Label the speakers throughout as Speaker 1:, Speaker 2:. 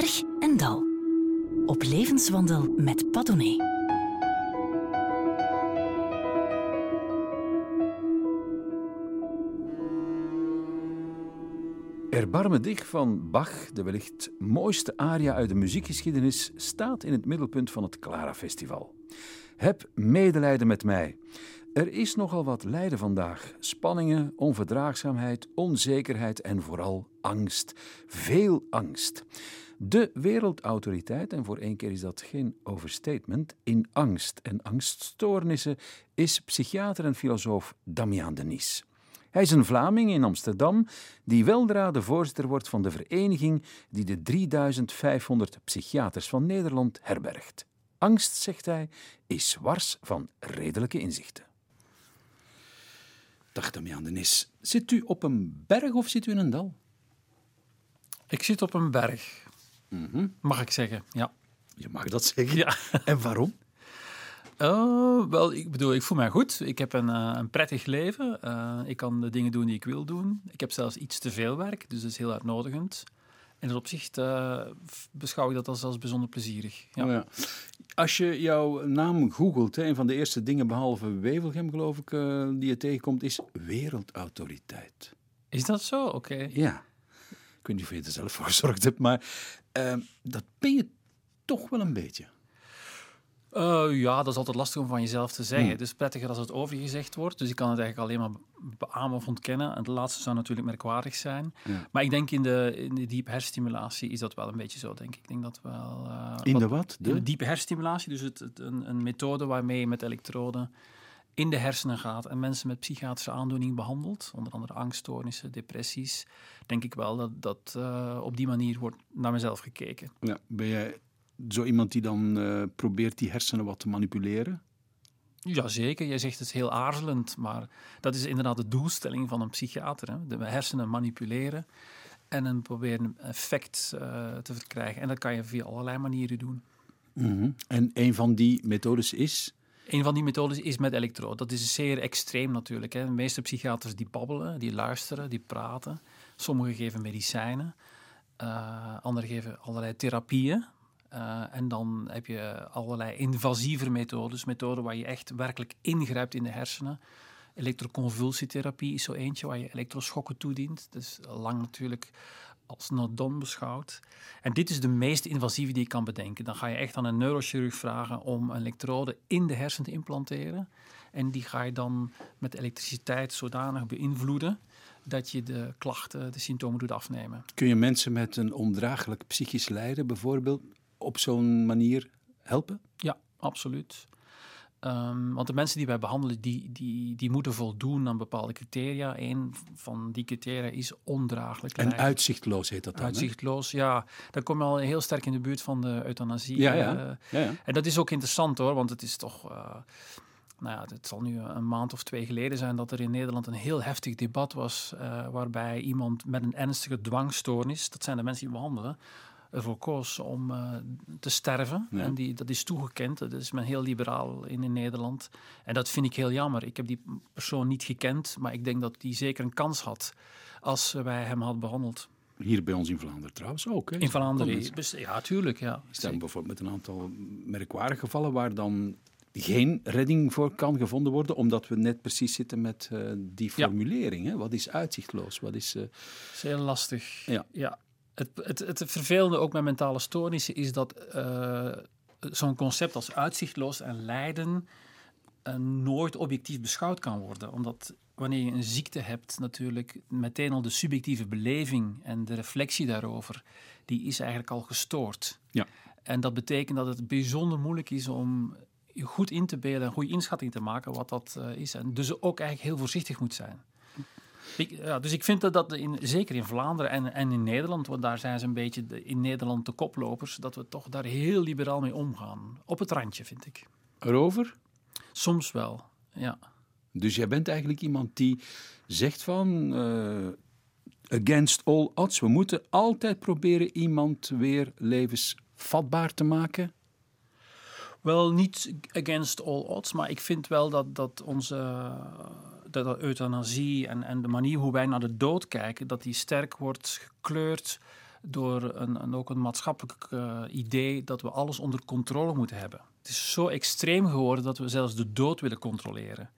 Speaker 1: berg en dal. Op levenswandel met Padone.
Speaker 2: Erbarme dich van Bach, de wellicht mooiste aria uit de muziekgeschiedenis, staat in het middelpunt van het Clara Festival. Heb medelijden met mij. Er is nogal wat lijden vandaag. Spanningen, onverdraagzaamheid, onzekerheid en vooral angst. Veel angst. De wereldautoriteit, en voor één keer is dat geen overstatement, in angst en angststoornissen is psychiater en filosoof Damian Denis. Hij is een Vlaming in Amsterdam die weldra de voorzitter wordt van de vereniging die de 3500 psychiaters van Nederland herbergt. Angst, zegt hij, is wars van redelijke inzichten. Dag Damian Denis. Zit u op een berg of zit u in een dal?
Speaker 3: Ik zit op een berg, mag ik zeggen. Ja.
Speaker 2: Je mag dat zeggen.
Speaker 3: Ja.
Speaker 2: En waarom?
Speaker 3: Oh, wel, ik bedoel, ik voel mij goed. Ik heb een, eh, een prettig leven. Eh, ik kan de dingen doen die ik wil doen. Ik heb zelfs iets te veel werk, dus dat is heel uitnodigend. In dat opzicht eh, beschouw ik dat als, als bijzonder plezierig. Ja.
Speaker 2: Oh ja. Als je jouw naam googelt, hè, een van de eerste dingen behalve Wevelgem, geloof ik, die je tegenkomt, is wereldautoriteit.
Speaker 3: Is dat zo? Oké.
Speaker 2: Ja. Ik weet niet of je er zelf voor gezorgd hebt, maar eh, dat ben je toch wel een beetje.
Speaker 3: Eh, ja, dat is altijd lastig om van jezelf te zeggen.
Speaker 2: Hmm.
Speaker 3: Het is prettiger als het over je gezegd wordt. Dus ik kan het eigenlijk alleen maar be- beamen of ontkennen. En het laatste zou natuurlijk merkwaardig zijn. Maar ik denk in de, in de diepe hersenstimulatie is dat wel een beetje zo, denk ik. Ik denk dat wel... eh,
Speaker 2: In de wat?
Speaker 3: In de
Speaker 2: De?
Speaker 3: diepe hersenstimulatie, dus het, het- een, een methode waarmee je met elektroden in de hersenen gaat en mensen met psychiatrische aandoeningen behandelt, onder andere angststoornissen, depressies, denk ik wel dat, dat eh, op die manier wordt naar mezelf gekeken.
Speaker 2: Ja, ben jij zo iemand die dan eh, probeert die hersenen wat te manipuleren?
Speaker 3: Jazeker, jij zegt het heel aarzelend, maar dat is inderdaad de doelstelling van een psychiater. Hè? De hersenen manipuleren en een proberen een effect eh, te verkrijgen. En dat kan je via allerlei manieren doen.
Speaker 2: En een van die methodes is.
Speaker 3: Een van die methodes is met elektroden. Dat is zeer extreem natuurlijk. Hè. De meeste psychiaters die babbelen, die luisteren, die praten. Sommigen geven medicijnen, eh anderen geven allerlei therapieën. Eh, en dan heb je allerlei invasieve methodes, methoden waar je echt werkelijk ingrijpt in de hersenen. Elektroconvulsietherapie is zo eentje waar je elektroschokken toedient. Dat is lang natuurlijk als not-done beschouwd. En dit is de meest invasieve die je kan bedenken. Dan ga je echt aan een neurochirurg vragen om een elektrode in de hersen te implanteren. En die ga je dan met elektriciteit zodanig beïnvloeden dat je de klachten, de symptomen doet afnemen.
Speaker 2: Kun je mensen met een ondraaglijk psychisch lijden bijvoorbeeld op zo'n manier helpen?
Speaker 3: Ja, absoluut. Ehm, want de mensen die wij behandelen, die, die, die moeten voldoen aan bepaalde criteria. Een van die criteria is ondraaglijk
Speaker 2: En uitzichtloos heet dat dan.
Speaker 3: Uitzichtloos, ja. Dan kom je al heel sterk in de buurt van de euthanasie.
Speaker 2: Ja,
Speaker 3: eh,
Speaker 2: ja. ja, ja.
Speaker 3: En dat is ook interessant hoor, want het is toch. eh, nou ja, het zal nu een maand of twee geleden zijn dat er in Nederland een heel heftig debat was. eh, waarbij iemand met een ernstige dwangstoornis, dat zijn de mensen die we behandelen, ervoor koos om eh, te sterven.
Speaker 2: Ja.
Speaker 3: En die, dat is toegekend. Dat is men heel liberaal in, in Nederland. En dat vind ik heel jammer. Ik heb die persoon niet gekend, maar ik denk dat die zeker een kans had als wij hem hadden behandeld.
Speaker 2: Hier bij ons in Vlaanderen trouwens ook. Hè?
Speaker 3: In Vlaanderen. Ja, tuurlijk. Ja.
Speaker 2: Zijn bijvoorbeeld met een aantal merkwaardige gevallen waar dan geen redding voor kan gevonden worden, omdat we net precies zitten met eh, die
Speaker 3: Ja.
Speaker 2: formulering. Hè? Wat is uitzichtloos? Wat is, eh,
Speaker 3: is heel lastig.
Speaker 2: Ja.
Speaker 3: ja. Het, het, het vervelende ook met mentale stoornissen is dat eh, zo'n concept als uitzichtloos en lijden eh, nooit objectief beschouwd kan worden. Omdat wanneer je een ziekte hebt, natuurlijk meteen al de subjectieve beleving en de reflectie daarover, die is eigenlijk al gestoord.
Speaker 2: Ja.
Speaker 3: En dat betekent dat het bijzonder moeilijk is om je goed in te beelden en een goede inschatting te maken wat dat eh, is. En dus ook eigenlijk heel voorzichtig moet zijn. Ik, ja, dus ik vind dat, dat in, zeker in Vlaanderen en, en in Nederland, want daar zijn ze een beetje de- in Nederland de koplopers, dat we toch daar heel liberaal mee omgaan. Op het randje, vind ik.
Speaker 2: erover?
Speaker 3: Soms wel, ja.
Speaker 2: Dus jij bent eigenlijk iemand die zegt van eh, against all odds, we moeten altijd proberen iemand weer levensvatbaar te maken.
Speaker 3: Wel niet against all odds, maar ik vind wel dat, dat onze dat, euthanasie en, en de manier hoe wij naar de dood kijken, dat die sterk wordt gekleurd door een, een ook een maatschappelijk eh, idee dat we alles onder controle moeten hebben. Het is zo extreem geworden dat we zelfs de dood willen controleren.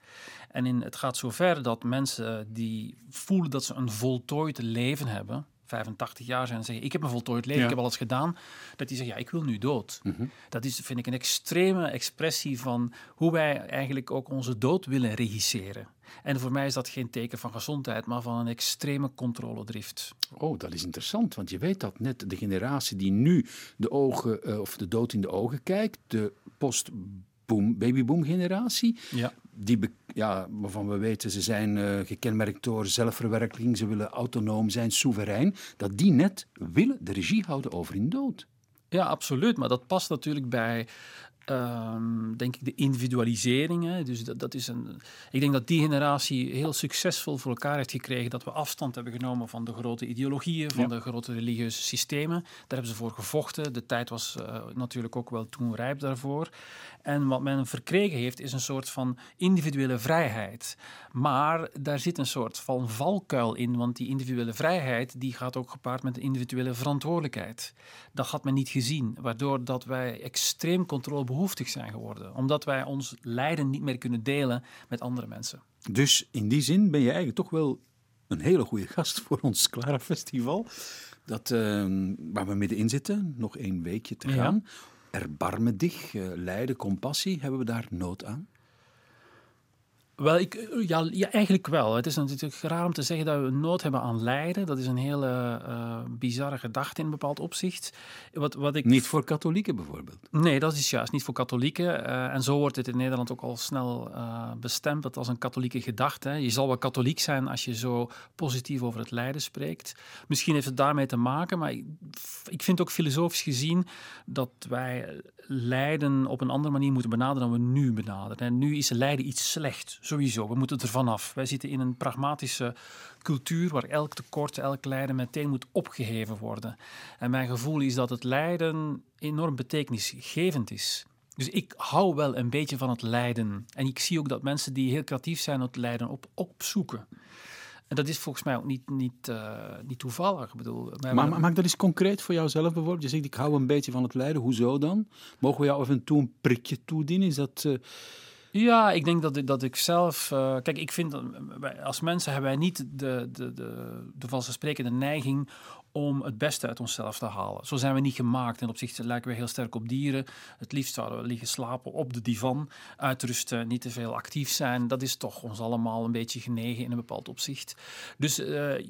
Speaker 3: En in, het gaat zover dat mensen die voelen dat ze een voltooid leven hebben, 85 jaar zijn en zeggen: Ik heb een voltooid leven,
Speaker 2: Ja.
Speaker 3: ik heb alles gedaan. Dat die zeggen: Ja, ik wil nu dood.
Speaker 2: Mhm.
Speaker 3: Dat is, vind ik, een extreme expressie van hoe wij eigenlijk ook onze dood willen regisseren. En voor mij is dat geen teken van gezondheid, maar van een extreme controledrift.
Speaker 2: Oh, dat is interessant, want je weet dat net de generatie die nu de ogen eh, of de dood in de ogen kijkt, de post-boom, babyboom generatie,
Speaker 3: Ja.
Speaker 2: die ja, waarvan we weten ze zijn eh, gekenmerkt door zelfverwerking, ze willen autonoom zijn, soeverein, dat die net willen de regie houden over hun dood.
Speaker 3: Ja, absoluut. Maar dat past natuurlijk bij, ehm, denk ik, de individualisering. Hè. Dus dat, dat is een, ik denk dat die generatie heel succesvol voor elkaar heeft gekregen dat we afstand hebben genomen van de grote ideologieën, van
Speaker 2: Ja.
Speaker 3: de grote religieuze systemen. Daar hebben ze voor gevochten. De tijd was eh, natuurlijk ook wel toen rijp daarvoor. En wat men verkregen heeft, is een soort van individuele vrijheid. Maar daar zit een soort van valkuil in, want die individuele vrijheid die gaat ook gepaard met een individuele verantwoordelijkheid. Dat had men niet gezien, waardoor dat wij extreem controlebehoeftig zijn geworden, omdat wij ons lijden niet meer kunnen delen met andere mensen.
Speaker 2: Dus in die zin ben je eigenlijk toch wel een hele goede gast voor ons Clara Festival. Dat, eh, waar we middenin zitten, nog één weekje te
Speaker 3: Ja.
Speaker 2: gaan. Erbarmen dich, eh, lijden, compassie, hebben we daar nood aan?
Speaker 3: Wel, ik, ja, ja, eigenlijk wel. Het is natuurlijk raar om te zeggen dat we nood hebben aan lijden. Dat is een hele eh, bizarre gedachte in een bepaald opzicht. Wat, wat ik
Speaker 2: Niet voor katholieken bijvoorbeeld.
Speaker 3: Nee, dat is juist niet voor katholieken. Eh, en zo wordt het in Nederland ook al snel eh, bestempeld als een katholieke gedachte. hè. Je zal wel katholiek zijn als je zo positief over het lijden spreekt. Misschien heeft het daarmee te maken, maar ik, ik vind ook filosofisch gezien dat wij lijden op een andere manier moeten benaderen dan we nu benaderen. En nu is lijden iets slecht, sowieso. We moeten er vanaf. Wij zitten in een pragmatische cultuur waar elk tekort, elk lijden meteen moet opgeheven worden. En mijn gevoel is dat het lijden enorm betekenisgevend is. Dus ik hou wel een beetje van het lijden. En ik zie ook dat mensen die heel creatief zijn het lijden op, opzoeken. En dat is volgens mij ook niet, niet, eh, niet toevallig. Ik bedoel,
Speaker 2: maar maak dat eens concreet voor jouzelf bijvoorbeeld. Je zegt, ik hou een beetje van het lijden. Hoezo dan? Mogen we jou af en toe een prikje toedienen? Is dat... eh,
Speaker 3: Ja, ik denk dat, dat ik zelf. eh, kijk, ik vind als mensen hebben wij niet de, de, de, de vanzelfsprekende neiging om het beste uit onszelf te halen. Zo zijn we niet gemaakt. En op zich lijken we heel sterk op dieren. Het liefst zouden we liggen slapen op de divan, uitrusten, niet te veel actief zijn. Dat is toch ons allemaal een beetje genegen in een bepaald opzicht. Dus eh,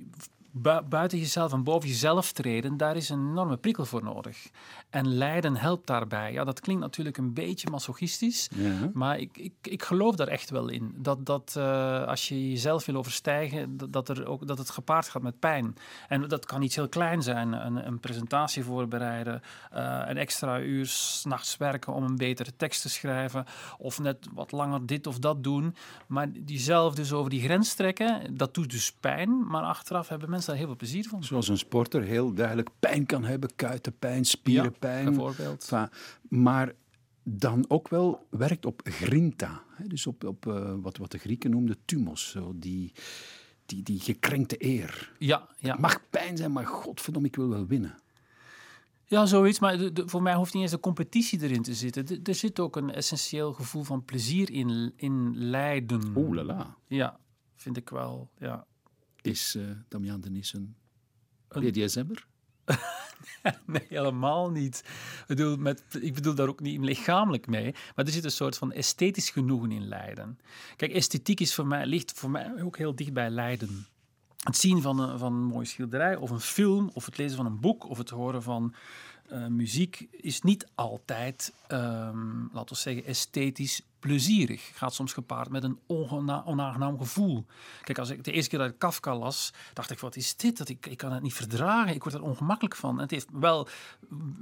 Speaker 3: bu- buiten jezelf en boven jezelf treden, daar is een enorme prikkel voor nodig. En lijden helpt daarbij. Ja, dat klinkt natuurlijk een beetje masochistisch.
Speaker 2: ja.
Speaker 3: Maar ik, ik, ik geloof daar echt wel in. Dat, dat eh, als je jezelf wil overstijgen, dat, dat, er ook, dat het gepaard gaat met pijn. En dat kan iets heel klein zijn. Een, een presentatie voorbereiden, eh, een extra uur s'nachts werken om een betere tekst te schrijven. Of net wat langer dit of dat doen. Maar jezelf dus over die grens trekken, dat doet dus pijn. Maar achteraf hebben mensen daar heel veel plezier van.
Speaker 2: Zoals een sporter heel duidelijk pijn kan hebben. Kuitenpijn, spierenpijn.
Speaker 3: Bijvoorbeeld.
Speaker 2: Enfin, maar dan ook wel werkt op grinta. Hè? Dus op, op eh, wat, wat de Grieken noemden thumos. Zo die, die, die gekrenkte eer.
Speaker 3: Ja, ja.
Speaker 2: Het mag pijn zijn, maar godverdomme, ik wil wel winnen.
Speaker 3: Ja, zoiets. Maar de- de- voor mij hoeft niet eens de competitie erin te zitten. De- er zit ook een essentieel gevoel van plezier in, in lijden.
Speaker 2: Oeh la la.
Speaker 3: Ja, vind ik wel. Ja.
Speaker 2: Is eh Damian Denis een
Speaker 3: Een-
Speaker 2: BDSM'er?
Speaker 3: Nee, helemaal niet. Ik bedoel, met, ik bedoel daar ook niet lichamelijk mee. Maar er zit een soort van esthetisch genoegen in lijden. Kijk, esthetiek is voor mij, ligt voor mij ook heel dicht bij lijden. Het zien van een, van een mooie schilderij of een film of het lezen van een boek of het horen van eh, muziek is niet altijd, ehm, laten we zeggen, esthetisch plezierig. Gaat soms gepaard met een onaangenaam gevoel. Kijk, als ik de eerste keer dat ik Kafka las, dacht ik, wat is dit? Dat ik, ik kan het niet verdragen. Ik word er ongemakkelijk van. En het heeft wel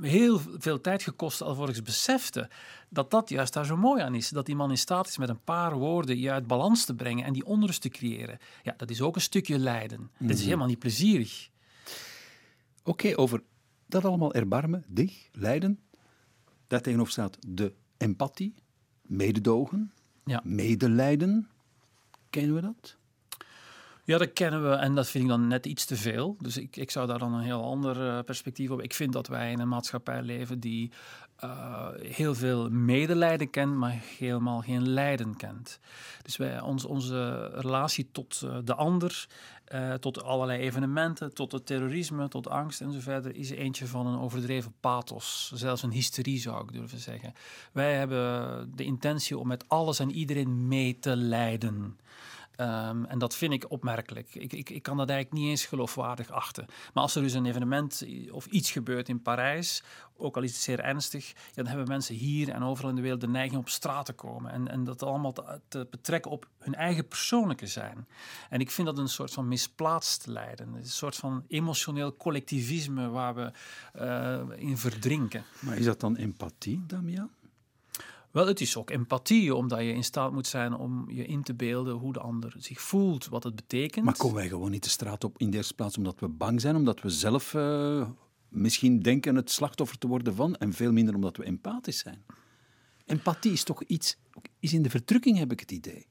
Speaker 3: heel veel tijd gekost alvorens ik besefte dat dat juist daar zo mooi aan is. Dat die man in staat is met een paar woorden je uit balans te brengen en die onrust te creëren. Ja, dat is ook een stukje lijden. Dit is helemaal niet plezierig.
Speaker 2: Oké, over dat allemaal erbarmen, dich, lijden. Daar tegenover staat de empathie, mededogen,
Speaker 3: Ja.
Speaker 2: medelijden. Kennen we dat?
Speaker 3: Ja, dat kennen we en dat vind ik dan net iets te veel. Dus ik, ik zou daar dan een heel ander eh, perspectief op. Ik vind dat wij in een maatschappij leven die uh, heel veel medelijden kent, maar helemaal geen lijden kent. Dus wij, ons, onze relatie tot uh, de ander, tot allerlei evenementen, tot het terrorisme, tot angst en zo verder, is eentje van een overdreven pathos. Zelfs een hysterie zou ik durven zeggen. Wij hebben de intentie om met alles en iedereen mee te lijden. Um, en dat vind ik opmerkelijk. Ik, ik, ik kan dat eigenlijk niet eens geloofwaardig achten. Maar als er dus een evenement of iets gebeurt in Parijs, ook al is het zeer ernstig, dan hebben mensen hier en overal in de wereld de neiging op straat te komen. En, en dat allemaal te, betrekken op hun eigen persoonlijke zijn. En ik vind dat een soort van misplaatst lijden. Een soort van emotioneel collectivisme waar we uh, in verdrinken.
Speaker 2: Maar is dat dan empathie, Damian?
Speaker 3: Wel, het is ook empathie, omdat je in staat moet zijn om je in te beelden hoe de ander zich voelt, wat het betekent.
Speaker 2: Maar komen wij gewoon niet de straat op in de eerste plaats omdat we bang zijn, omdat we zelf uh, misschien denken het slachtoffer te worden van, en veel minder omdat we empathisch zijn? Empathie is toch iets, is in de verdrukking heb ik het idee.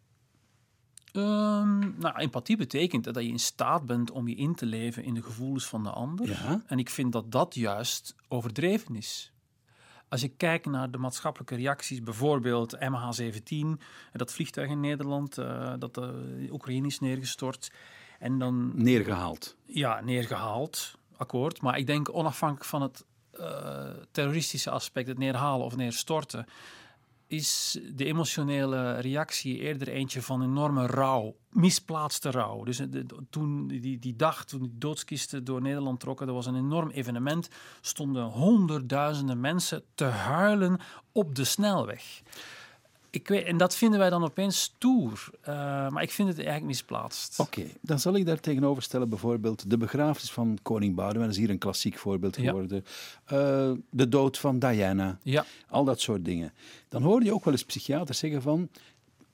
Speaker 3: Um, nou, empathie betekent dat je in staat bent om je in te leven in de gevoelens van de ander.
Speaker 2: Ja.
Speaker 3: En ik vind dat dat juist overdreven is. Als je kijkt naar de maatschappelijke reacties, bijvoorbeeld MH17, dat vliegtuig in Nederland, uh, dat de Oekraïne is neergestort. En dan,
Speaker 2: neergehaald.
Speaker 3: Ja, neergehaald, akkoord. Maar ik denk onafhankelijk van het uh, terroristische aspect, het neerhalen of neerstorten, is de emotionele reactie eerder eentje van enorme rouw, misplaatste rouw. Dus de, toen die, die dag, toen die doodskisten door Nederland trokken, dat was een enorm evenement. Stonden honderdduizenden mensen te huilen op de snelweg. Ik weet, en dat vinden wij dan opeens stoer. Uh, maar ik vind het eigenlijk misplaatst.
Speaker 2: Oké, okay, dan zal ik daar tegenover stellen bijvoorbeeld de begrafenis van koning Boudewijn. Dat is hier een klassiek voorbeeld geworden. Ja. Uh, de dood van Diana.
Speaker 3: Ja.
Speaker 2: Al dat soort dingen. Dan hoor je ook wel eens psychiaters zeggen van...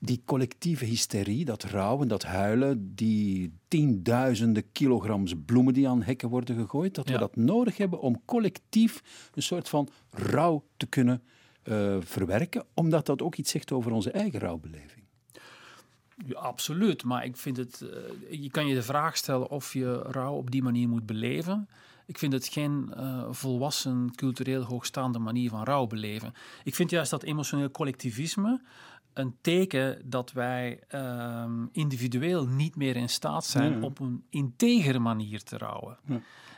Speaker 2: Die collectieve hysterie, dat rouwen, dat huilen, die tienduizenden kilograms bloemen die aan hekken worden gegooid, dat ja. we dat nodig hebben om collectief een soort van rouw te kunnen uh, verwerken, omdat dat ook iets zegt over onze eigen rouwbeleving.
Speaker 3: Ja, absoluut, maar ik vind het. Uh, je kan je de vraag stellen of je rouw op die manier moet beleven. Ik vind het geen uh, volwassen, cultureel hoogstaande manier van rouw beleven. Ik vind juist dat emotioneel collectivisme een teken dat wij uh, individueel niet meer in staat zijn ja. op een integere manier te rouwen.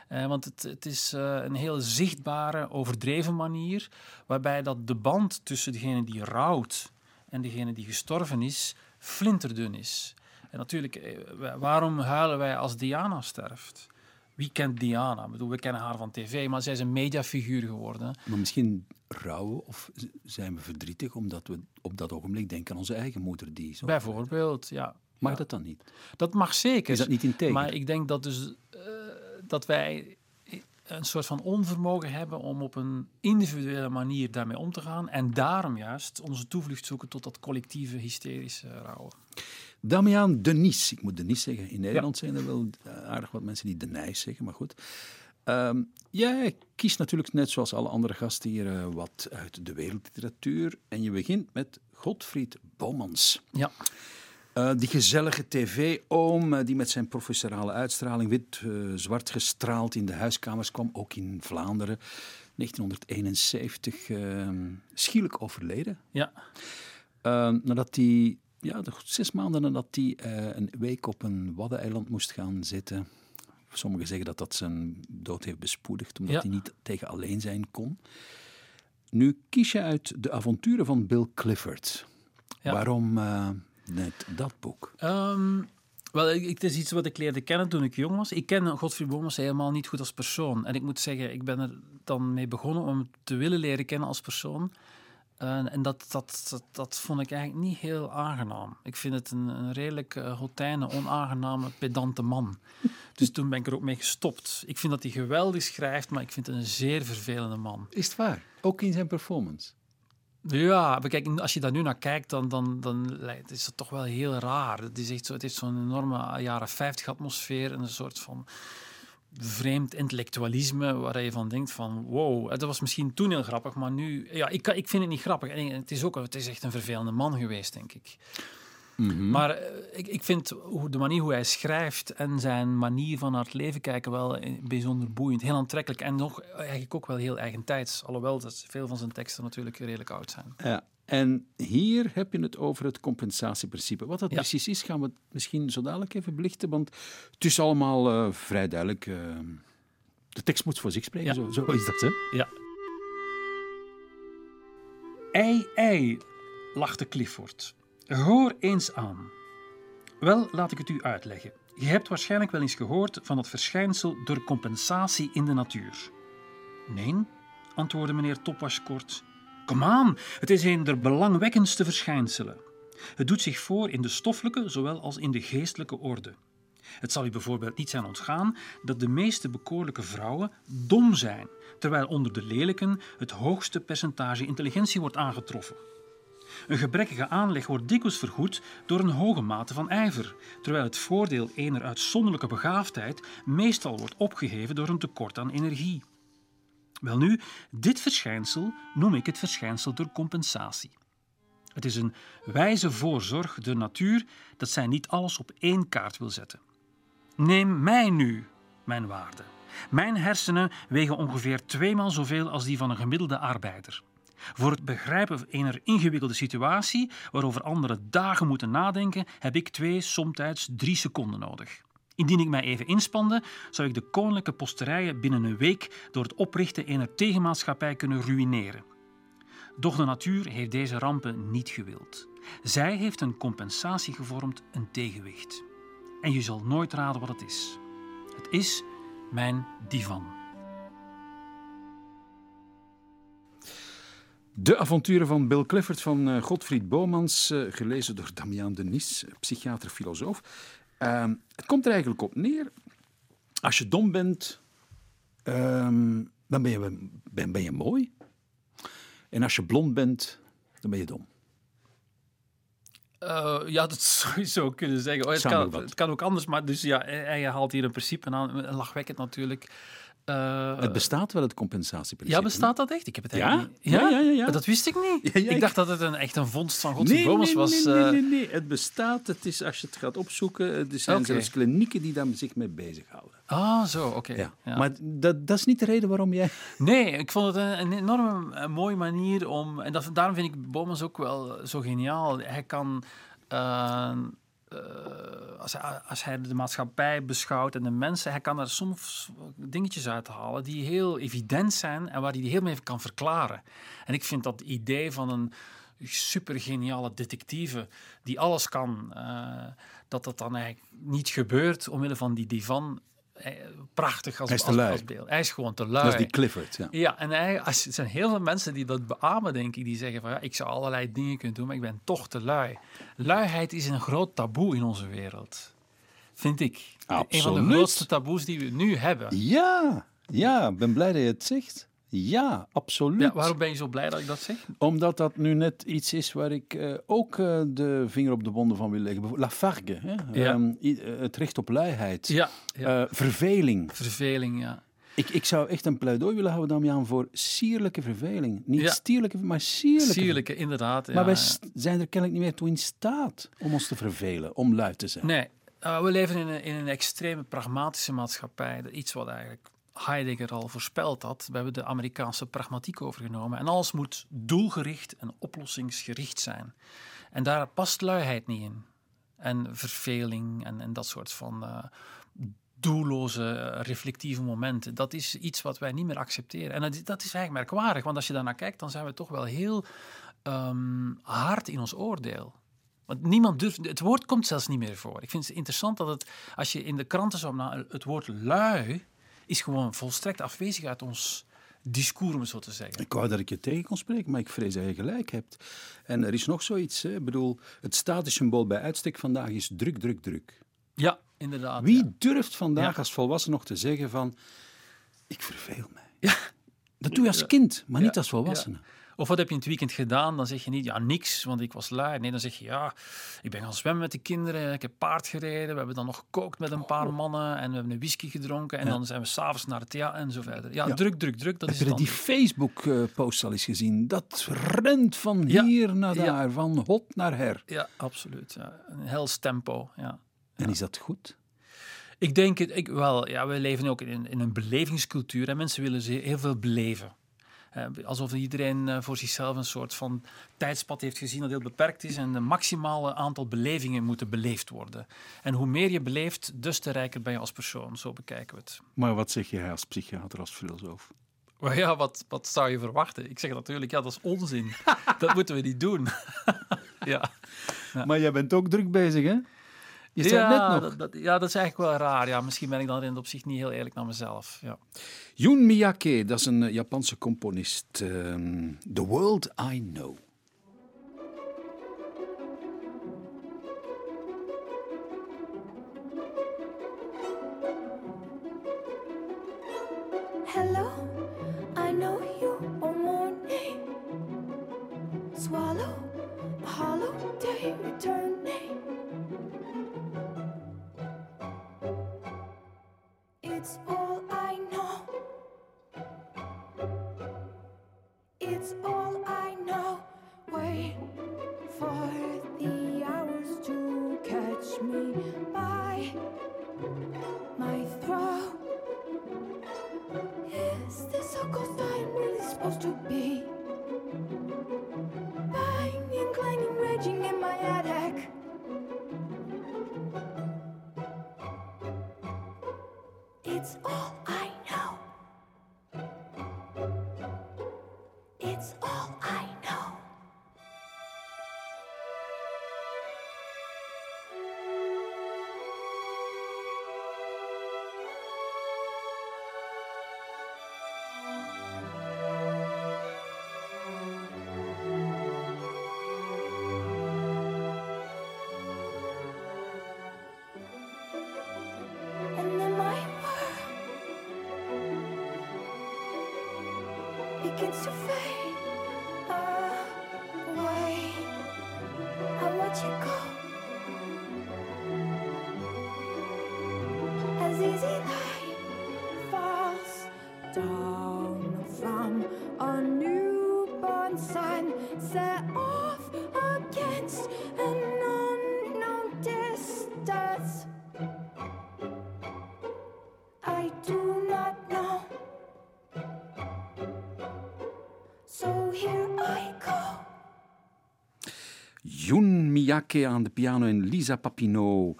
Speaker 3: Uh, want het, het is uh, een heel zichtbare, overdreven manier, waarbij dat de band tussen degene die rouwt en degene die gestorven is, flinterdun is. En natuurlijk, uh, waarom huilen wij als Diana sterft? Wie kent Diana? Ik bedoel, we kennen haar van tv, maar zij is een mediafiguur geworden.
Speaker 2: Maar misschien rouwen of zijn we verdrietig omdat we op dat ogenblik denken aan onze eigen moeder die zo.
Speaker 3: Bijvoorbeeld, ja.
Speaker 2: Mag
Speaker 3: ja.
Speaker 2: dat dan niet?
Speaker 3: Dat mag zeker.
Speaker 2: Is dat niet integer?
Speaker 3: Maar ik denk dat dus dat wij een soort van onvermogen hebben om op een individuele manier daarmee om te gaan. En daarom juist onze toevlucht zoeken tot dat collectieve hysterische rouwen.
Speaker 2: Damian Denis, ik moet Denis zeggen. In Nederland ja. zijn er wel aardig wat mensen die Denijs zeggen, maar goed. Um, jij kiest natuurlijk net zoals alle andere gasten hier uh, wat uit de wereldliteratuur. En je begint met Godfried Bomans.
Speaker 3: Ja.
Speaker 2: Uh, die gezellige tv-oom uh, die met zijn professorale uitstraling wit-zwart uh, gestraald in de huiskamers kwam, ook in Vlaanderen. 1971, ehm, schielijk overleden.
Speaker 3: Ja.
Speaker 2: Ehm, nadat hij, ja, zes maanden nadat hij een week op een waddeneiland moest gaan zitten. Sommigen zeggen dat dat zijn dood heeft bespoedigd, omdat ja. hij niet tegen alleen zijn kon. Nu kies je uit de avonturen van Bill Clifford. Ja. Waarom net dat boek?
Speaker 3: Um, wel, het is iets wat ik leerde kennen toen ik jong was. Ik ken Godfried Bomans helemaal niet goed als persoon. En ik moet zeggen, ik ben er dan mee begonnen om hem te willen leren kennen als persoon. Uh, en dat, dat, dat, dat, vond ik eigenlijk niet heel aangenaam. Ik vind het een, een redelijk uh, hotijne, onaangename, pedante man. dus toen ben ik er ook mee gestopt. Ik vind dat hij geweldig schrijft, maar ik vind het een zeer vervelende man.
Speaker 2: Is het waar? Ook in zijn performance?
Speaker 3: Ja, maar kijk, als je daar nu naar kijkt, dan, dan, dan is het toch wel heel raar. Het, is echt zo, het heeft zo'n enorme jaren 50 atmosfeer en een soort van vreemd intellectualisme waar je van denkt van wow, dat was misschien toen heel grappig, maar nu, ja, ik, ik vind het niet grappig. En het is ook, het is echt een vervelende man geweest, denk ik. Maar eh, ik, ik vind hoe, de manier hoe hij schrijft en zijn manier van naar het leven kijken wel eh, bijzonder boeiend. Heel aantrekkelijk en nog eigenlijk ook wel heel eigentijds. Alhoewel dat veel van zijn teksten natuurlijk redelijk oud zijn.
Speaker 2: Ja. En hier heb je het over het compensatieprincipe. Wat dat
Speaker 3: Ja.
Speaker 2: precies is, gaan we misschien zo dadelijk even belichten, want het is allemaal eh, vrij duidelijk. de tekst moet voor zich spreken,
Speaker 3: Ja.
Speaker 2: zo, zo is dat, hè?
Speaker 3: Ja. Ei, ei, lachte Clifford. Hoor eens aan. Wel, laat ik het u uitleggen. Je hebt waarschijnlijk wel eens gehoord van het verschijnsel door compensatie in de natuur. Nee, antwoordde meneer Topwas kort. Kom aan, het is een der belangwekkendste verschijnselen. Het doet zich voor in de stoffelijke zowel als in de geestelijke orde. Het zal u bijvoorbeeld niet zijn ontgaan dat de meeste bekoorlijke vrouwen dom zijn, terwijl onder de lelijken het hoogste percentage intelligentie wordt aangetroffen. Een gebrekkige aanleg wordt dikwijls vergoed door een hoge mate van ijver, terwijl het voordeel ener uitzonderlijke begaafdheid meestal wordt opgeheven door een tekort aan energie. Welnu, dit verschijnsel noem ik het verschijnsel door compensatie. Het is een wijze voorzorg de natuur dat zij niet alles op één kaart wil zetten. Neem mij nu, mijn waarde. Mijn hersenen wegen ongeveer tweemaal zoveel als die van een gemiddelde arbeider. Voor het begrijpen ener ingewikkelde situatie, waarover anderen dagen moeten nadenken, heb ik twee, somtijds drie seconden nodig. Indien ik mij even inspande, zou ik de koninklijke posterijen binnen een week door het oprichten ener tegenmaatschappij kunnen ruïneren. Doch de natuur heeft deze rampen niet gewild. Zij heeft een compensatie gevormd, een tegenwicht. En je zal nooit raden wat het is. Het is mijn divan.
Speaker 2: De avonturen van Bill Clifford van eh, Godfried Bomans, eh, gelezen door Damian Denis, psychiater-filosoof. Ehm, het komt er eigenlijk op neer. Als je dom bent, ehm, dan ben je, ben, ben je mooi. En als je blond bent, dan ben je dom.
Speaker 3: Eh, ja, dat zou je zo kunnen zeggen. Oh, het, kan, het kan ook anders, maar dus ja, hij hij haalt hier een principe aan, een lachwekkend natuurlijk. Eh,
Speaker 2: het bestaat wel, het compensatieprincipe.
Speaker 3: ja, bestaat dat echt? Ik heb het
Speaker 2: Ja?
Speaker 3: eigenlijk niet.
Speaker 2: Ja, ja, ja, ja.
Speaker 3: Dat wist ik niet.
Speaker 2: Ja, ja,
Speaker 3: ik
Speaker 2: ik-
Speaker 3: dacht dat het een, echt een vondst van Godfried
Speaker 2: Nee, nee,
Speaker 3: was.
Speaker 2: nee, nee,
Speaker 3: eh,
Speaker 2: nee, nee. Het bestaat. Het is, als je het gaat opzoeken, er zijn zelfs klinieken die daar zich mee bezighouden.
Speaker 3: Ah, zo, oké.
Speaker 2: Ja.
Speaker 3: Ja.
Speaker 2: Maar dat, dat is niet de reden waarom jij...
Speaker 3: Nee, ik vond het een, een enorm eh, mooie manier om. En dat, daarom vind ik Bomans ook wel zo geniaal. Hij kan. Eh, als, hij, als hij de maatschappij beschouwt en de mensen, hij kan er soms dingetjes uithalen die heel evident zijn en waar hij die heel mee kan verklaren. En ik vind dat idee van een super geniale detectieve die alles kan, eh, dat dat dan eigenlijk niet gebeurt omwille van die divan. Eh, prachtig als,
Speaker 2: Hij is te
Speaker 3: als, beeld. Hij is gewoon te lui.
Speaker 2: Dat is die Clifford, ja.
Speaker 3: Ja, en hij, als, er zijn heel veel mensen die dat beamen, denk ik. Die zeggen van, ja, ik zou allerlei dingen kunnen doen, maar ik ben toch te lui. Luiheid is een groot taboe in onze wereld. Vind ik. Een van de
Speaker 2: Absoluut.
Speaker 3: grootste taboes die we nu hebben.
Speaker 2: Ja, ja, ik ben blij dat je het zegt. Ja, absoluut.
Speaker 3: Ja, waarom ben je zo blij dat ik dat zeg?
Speaker 2: Omdat dat nu net iets is waar ik eh, ook eh, de vinger op de wonden van wil leggen. Lafargue, hè?
Speaker 3: Ja.
Speaker 2: Ehm, eh, het recht op luiheid.
Speaker 3: Ja, ja.
Speaker 2: Verveling.
Speaker 3: verveling, ja.
Speaker 2: Ik, ik zou echt een pleidooi willen houden, Damian, voor sierlijke verveling. Niet
Speaker 3: Ja.
Speaker 2: stierlijke, maar sierlijke.
Speaker 3: Sierlijke, inderdaad.
Speaker 2: Maar wij zijn er kennelijk niet meer toe in staat om ons te vervelen, om lui te zijn.
Speaker 3: Nee, eh, we leven in een, in een extreme pragmatische maatschappij. Iets wat eigenlijk Heidegger al voorspeld had. We hebben de Amerikaanse pragmatiek overgenomen. En alles moet doelgericht en oplossingsgericht zijn. En daar past luiheid niet in. En verveling en, en dat soort van eh, doelloze, eh, reflectieve momenten. Dat is iets wat wij niet meer accepteren. En dat, is- dat is eigenlijk merkwaardig, want als je daarnaar kijkt, dan zijn we toch wel heel ehm, hard in ons oordeel. Want niemand durft, het woord komt zelfs niet meer voor. Ik vind het interessant dat het, als je in de kranten zou na het woord lui, is gewoon volstrekt afwezig uit ons discours, om zo te zeggen.
Speaker 2: Ik wou dat ik je tegen kon spreken, maar ik vrees dat je gelijk hebt. En er is nog zoiets. Hè. Ik bedoel, het statussymbool bij uitstek vandaag is druk, druk, druk.
Speaker 3: Ja, inderdaad.
Speaker 2: Wie
Speaker 3: ja.
Speaker 2: durft vandaag
Speaker 3: Ja.
Speaker 2: als volwassen nog te zeggen van... Ik verveel mij.
Speaker 3: Ja.
Speaker 2: Dat doe je als kind, maar niet als volwassene.
Speaker 3: Of wat heb je in het weekend gedaan? Dan zeg je niet, ja, niks, want ik was lui. Nee, dan zeg je, ja, ik ben gaan zwemmen met de kinderen, ik heb paard gereden, we hebben dan nog gekookt met een paar mannen en we hebben een whisky gedronken en
Speaker 2: Ja.
Speaker 3: dan zijn we s'avonds naar het theater en zo verder. Ja,
Speaker 2: Ja.
Speaker 3: druk, druk, druk, dat
Speaker 2: Heb
Speaker 3: is
Speaker 2: je die. Facebook-post al eens gezien? Dat rent van
Speaker 3: Ja.
Speaker 2: hier naar daar, van hot naar her.
Speaker 3: Ja, absoluut. Ja. Een hels tempo, ja.
Speaker 2: En is dat goed?
Speaker 3: Ik denk het, ik, wel, ja, we leven ook in, in een belevingscultuur en mensen willen heel veel beleven. Eh, alsof iedereen eh, voor zichzelf een soort van tijdspad heeft gezien dat heel beperkt is en een maximale aantal belevingen moeten beleefd worden. En hoe meer je beleeft, des te rijker ben je als persoon. Zo bekijken we het.
Speaker 2: Maar wat zeg jij als psychiater, als filosoof?
Speaker 3: Maar ja, wat, wat zou je verwachten? Ik zeg natuurlijk, ja, dat is onzin. dat moeten we niet doen. ja.
Speaker 2: Maar jij bent ook druk bezig, hè? Je zei
Speaker 3: ja,
Speaker 2: net nog.
Speaker 3: Dat, dat- ja, dat is eigenlijk wel raar. Ja, misschien ben ik dan in het opzicht niet heel eerlijk naar mezelf. Ja.
Speaker 2: Jun Miyake, dat is een eh, Japanse componist. Ehm, The World I Know.
Speaker 4: It's all I begins to fade
Speaker 2: Miyake aan de piano en Lisa Papineau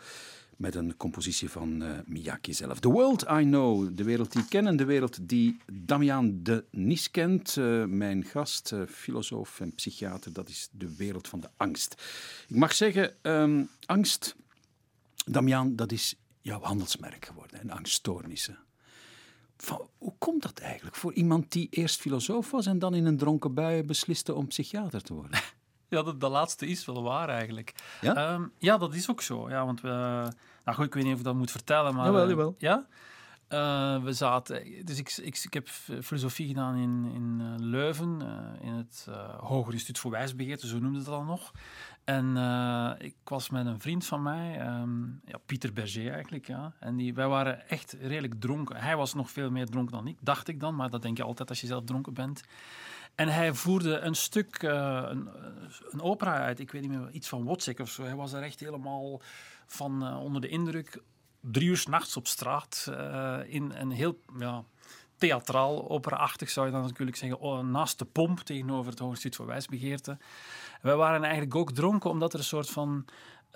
Speaker 2: met een compositie van eh, Miyake zelf. The World I Know, de wereld die ik ken en de wereld die Damian de Nies kent. Eh, mijn gast, eh, filosoof en psychiater, dat is de wereld van de angst. Ik mag zeggen, ehm, angst, Damian, dat is jouw handelsmerk geworden en angststoornissen. Van, hoe komt dat eigenlijk voor iemand die eerst filosoof was en dan in een dronken bui besliste om psychiater te worden?
Speaker 3: Ja, dat, dat laatste is wel waar eigenlijk.
Speaker 2: Ja?
Speaker 3: Ehm, ja, dat is ook zo. Ja, want we... Nou goed, ik weet niet of ik dat moet vertellen, maar...
Speaker 2: Jawel,
Speaker 3: eh,
Speaker 2: jawel.
Speaker 3: Ja? Eh, we zaten... Dus ik, ik, ik heb filosofie gedaan in, in eh, Leuven, in het eh Hoger Instituut voor Wijsbegeerte, zo noemde dat dan nog. En ik was met een vriend van mij, ehm, ja, Pieter Berger eigenlijk, ja. En die, wij waren echt redelijk dronken. Hij was nog veel meer dronken dan ik, dacht ik dan. Maar dat denk je altijd als je zelf dronken bent. En hij voerde een stuk, eh, een, een opera uit. Ik weet niet meer, iets van Wozzeck of zo. Hij was er echt helemaal van eh, onder de indruk. Drie uur nachts op straat. eh, in een heel ja, theatraal, opera-achtig zou je dan natuurlijk zeggen. naast de pomp tegenover het Instituut voor Wijsbegeerte. Wij waren eigenlijk ook dronken omdat er een soort van...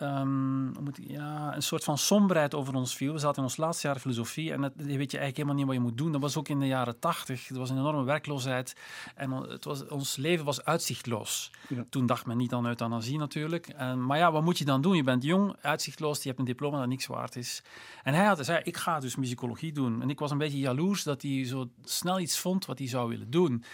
Speaker 3: ehm, moet ik- ja, een soort van somberheid over ons viel. We zaten in ons laatste jaar filosofie en dat, je weet je eigenlijk helemaal niet wat je moet doen. Dat was ook in de jaren tachtig. Er was een enorme werkloosheid en het was, ons leven was uitzichtloos.
Speaker 2: Ja.
Speaker 3: Toen dacht men niet aan euthanasie natuurlijk. En, maar ja, wat moet je dan doen? Je bent jong, uitzichtloos, je hebt een diploma dat niks waard is. En hij had zei, ik ga dus musicologie doen. En ik was een beetje jaloers dat hij zo snel iets vond wat hij zou willen doen.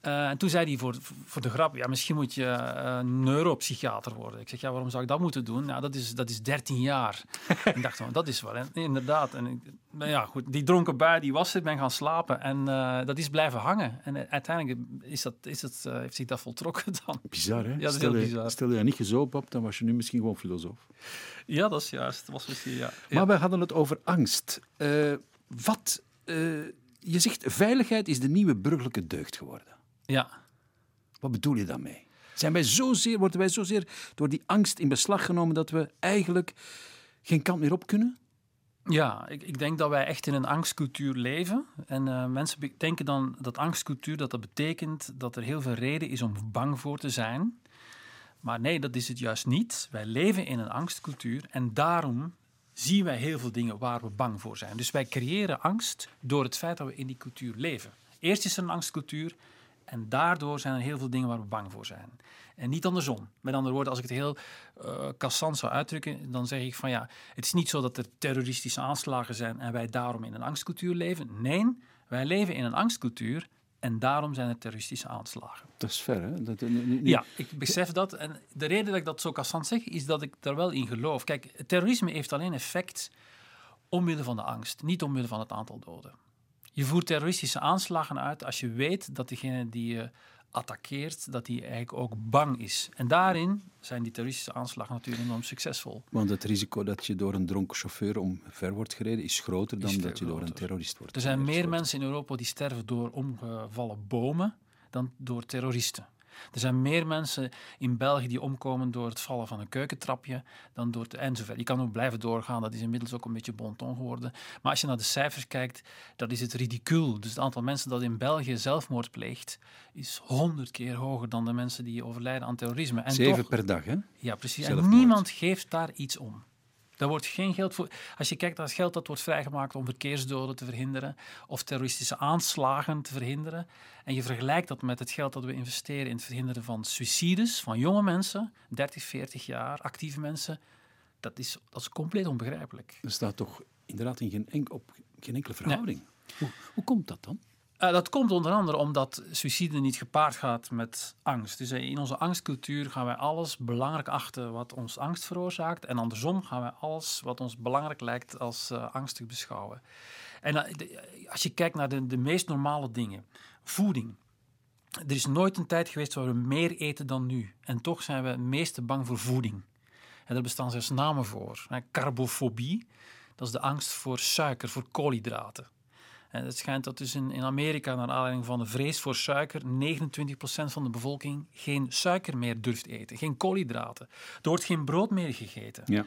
Speaker 3: Eh, en toen zei hij voor, voor de grap, ja, misschien moet je eh, neuropsychiater worden. Ik zeg, ja, waarom zou ik dat moeten doen? Nou, dat is, dat is 13 jaar. ik dacht, van, dat is wel, inderdaad. En ik, nou ja, goed, die dronken bui, die was er, ben gaan slapen. En eh, dat is blijven hangen. En uiteindelijk is dat, is dat, heeft zich dat voltrokken dan.
Speaker 2: Bizar, hè?
Speaker 3: Ja, dat is
Speaker 2: stel,
Speaker 3: heel
Speaker 2: je,
Speaker 3: bizar.
Speaker 2: stel je niet gezopen hebt, dan was je nu misschien gewoon filosoof.
Speaker 3: Ja, dat is juist. Dat was misschien, ja.
Speaker 2: Maar we hadden het over angst. Wat, je zegt, veiligheid is de nieuwe burgerlijke deugd geworden.
Speaker 3: Ja.
Speaker 2: Wat bedoel je daarmee? Zijn wij zozeer, worden wij zozeer door die angst in beslag genomen dat we eigenlijk geen kant meer op kunnen?
Speaker 3: Ja, ik, ik denk dat wij echt in een angstcultuur leven. En eh, mensen denken dan dat angstcultuur dat dat betekent dat er heel veel reden is om bang voor te zijn. Maar nee, dat is het juist niet. Wij leven in een angstcultuur en daarom zien wij heel veel dingen waar we bang voor zijn. Dus wij creëren angst door het feit dat we in die cultuur leven. Eerst is er een angstcultuur en daardoor zijn er heel veel dingen waar we bang voor zijn. En niet andersom. Met andere woorden, als ik het heel cassant zou uitdrukken, dan zeg ik van ja, het is niet zo dat er terroristische aanslagen zijn en wij daarom in een angstcultuur leven. Nee, wij leven in een angstcultuur en daarom zijn er terroristische aanslagen.
Speaker 2: Dat is ver, hè? Dat, nu- nu-
Speaker 3: Ja, ik besef dat. En de reden dat ik dat zo cassant zeg, is dat ik daar wel in geloof. Kijk, terrorisme heeft alleen effect omwille van de angst, niet omwille van het aantal doden. Je voert terroristische aanslagen uit als je weet dat degene die je attaqueert, dat die eigenlijk ook bang is. En daarin zijn die terroristische aanslagen natuurlijk enorm succesvol.
Speaker 2: Want het risico dat je door een dronken chauffeur omver wordt gereden is groter dan
Speaker 3: Is
Speaker 2: dat je door een terrorist wordt
Speaker 3: Er zijn meer mensen in Europa die sterven door omgevallen bomen dan door terroristen. Er zijn meer mensen in België die omkomen door het vallen van een keukentrapje dan door het enzovoort. Je kan ook blijven doorgaan, dat is inmiddels ook een beetje bon ton geworden. Maar als je naar de cijfers kijkt, dat is het ridicuul. Dus het aantal mensen dat in België zelfmoord pleegt, is honderd keer hoger dan de mensen die overlijden aan terrorisme. En
Speaker 2: Zeven
Speaker 3: toch,
Speaker 2: per dag, hè?
Speaker 3: ja, precies. En niemand geeft daar iets om. Daar wordt geen geld voor. Als je kijkt naar het geld dat wordt vrijgemaakt om verkeersdoden te verhinderen of terroristische aanslagen te verhinderen, en je vergelijkt dat met het geld dat we investeren in het verhinderen van suicides van jonge mensen, 30, 40 jaar, actieve mensen, dat is, dat is compleet onbegrijpelijk.
Speaker 2: Dat staat toch inderdaad in geen, enk- op geen enkele verhouding. Hoe, hoe komt dat dan?
Speaker 3: Eh, dat komt onder andere omdat suïcide niet gepaard gaat met angst. Dus eh, in onze angstcultuur gaan wij alles belangrijk achten wat ons angst veroorzaakt. En andersom gaan wij alles wat ons belangrijk lijkt als eh, angstig beschouwen. En als je kijkt naar de, de meest normale dingen, voeding. Er is nooit een tijd geweest waar we meer eten dan nu. En toch zijn we het meeste bang voor voeding. En daar bestaan zelfs namen voor. Carbofobie, dat is de angst voor suiker, voor koolhydraten. En het schijnt dat dus in, Amerika, naar aanleiding van de vrees voor suiker, 29% van de bevolking geen suiker meer durft eten, geen koolhydraten. Er wordt geen brood meer gegeten.
Speaker 2: Ja.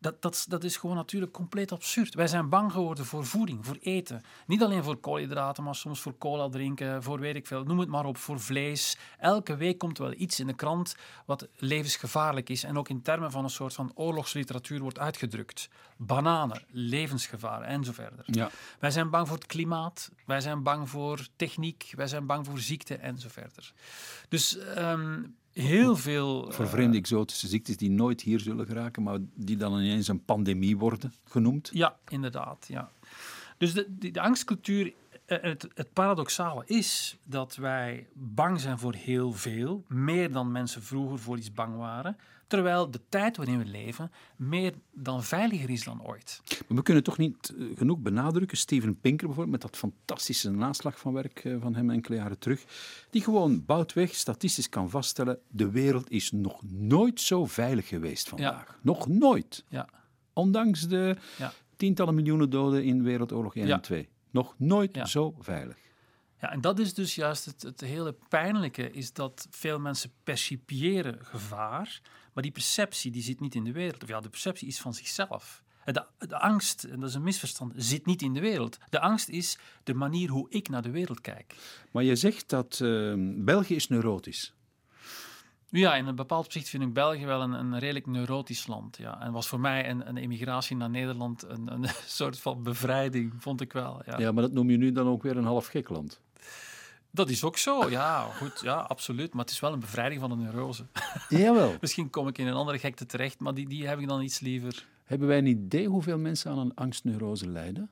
Speaker 3: Dat, dat, is- dat is gewoon natuurlijk compleet absurd. Wij zijn bang geworden voor voeding, voor eten. Niet alleen voor koolhydraten, maar soms voor cola drinken, voor weet ik veel, noem het maar op, voor vlees. Elke week komt wel iets in de krant wat levensgevaarlijk is en ook in termen van een soort van oorlogsliteratuur wordt uitgedrukt. Bananen, levensgevaar en zo verder.
Speaker 2: Ja.
Speaker 3: Wij zijn bang voor het klimaat, wij zijn bang voor techniek, wij zijn bang voor ziekte en zo verder. Dus ehm, heel veel...
Speaker 2: Voor
Speaker 3: eh,
Speaker 2: vreemde exotische ziektes die nooit hier zullen geraken, maar die dan ineens een pandemie worden genoemd.
Speaker 3: Ja, inderdaad. Ja. Dus de, de, de angstcultuur, het, het paradoxale is dat wij bang zijn voor heel veel, meer dan mensen vroeger voor iets bang waren, terwijl de tijd waarin we leven meer dan veiliger is dan ooit.
Speaker 2: Maar we kunnen toch niet eh, genoeg benadrukken. Steven Pinker bijvoorbeeld, met dat fantastische naslag van werk eh, van hem enkele jaren terug, die gewoon boutweg statistisch kan vaststellen, de wereld is nog nooit zo veilig geweest vandaag. Nog nooit.
Speaker 3: Ja,
Speaker 2: Ondanks de
Speaker 3: ja.
Speaker 2: tientallen miljoenen doden in Wereldoorlog 1
Speaker 3: Ja.
Speaker 2: en 2. Nog nooit
Speaker 3: Ja.
Speaker 2: zo veilig.
Speaker 3: Ja, en dat is dus juist het, het hele pijnlijke, is dat veel mensen percipiëren gevaar, maar die perceptie die zit niet in de wereld. Of ja, de perceptie is van zichzelf. De, de angst, en dat is een misverstand, zit niet in de wereld. De angst is de manier hoe ik naar de wereld kijk.
Speaker 2: Maar je zegt dat eh, België is neurotisch.
Speaker 3: Ja, in een bepaald opzicht vind ik België wel een, een redelijk neurotisch land. Ja. En was voor mij een, een emigratie naar Nederland een, een soort van bevrijding, vond ik wel. Ja.
Speaker 2: Ja, maar dat noem je nu dan ook weer een half gek land.
Speaker 3: Dat is ook zo, ja, goed, ja, absoluut. Maar het is wel een bevrijding van de neurose.
Speaker 2: Jawel.
Speaker 3: Misschien kom ik in een andere gekte terecht, maar die, die heb ik dan iets liever.
Speaker 2: Hebben wij een idee hoeveel mensen aan een angstneurose lijden?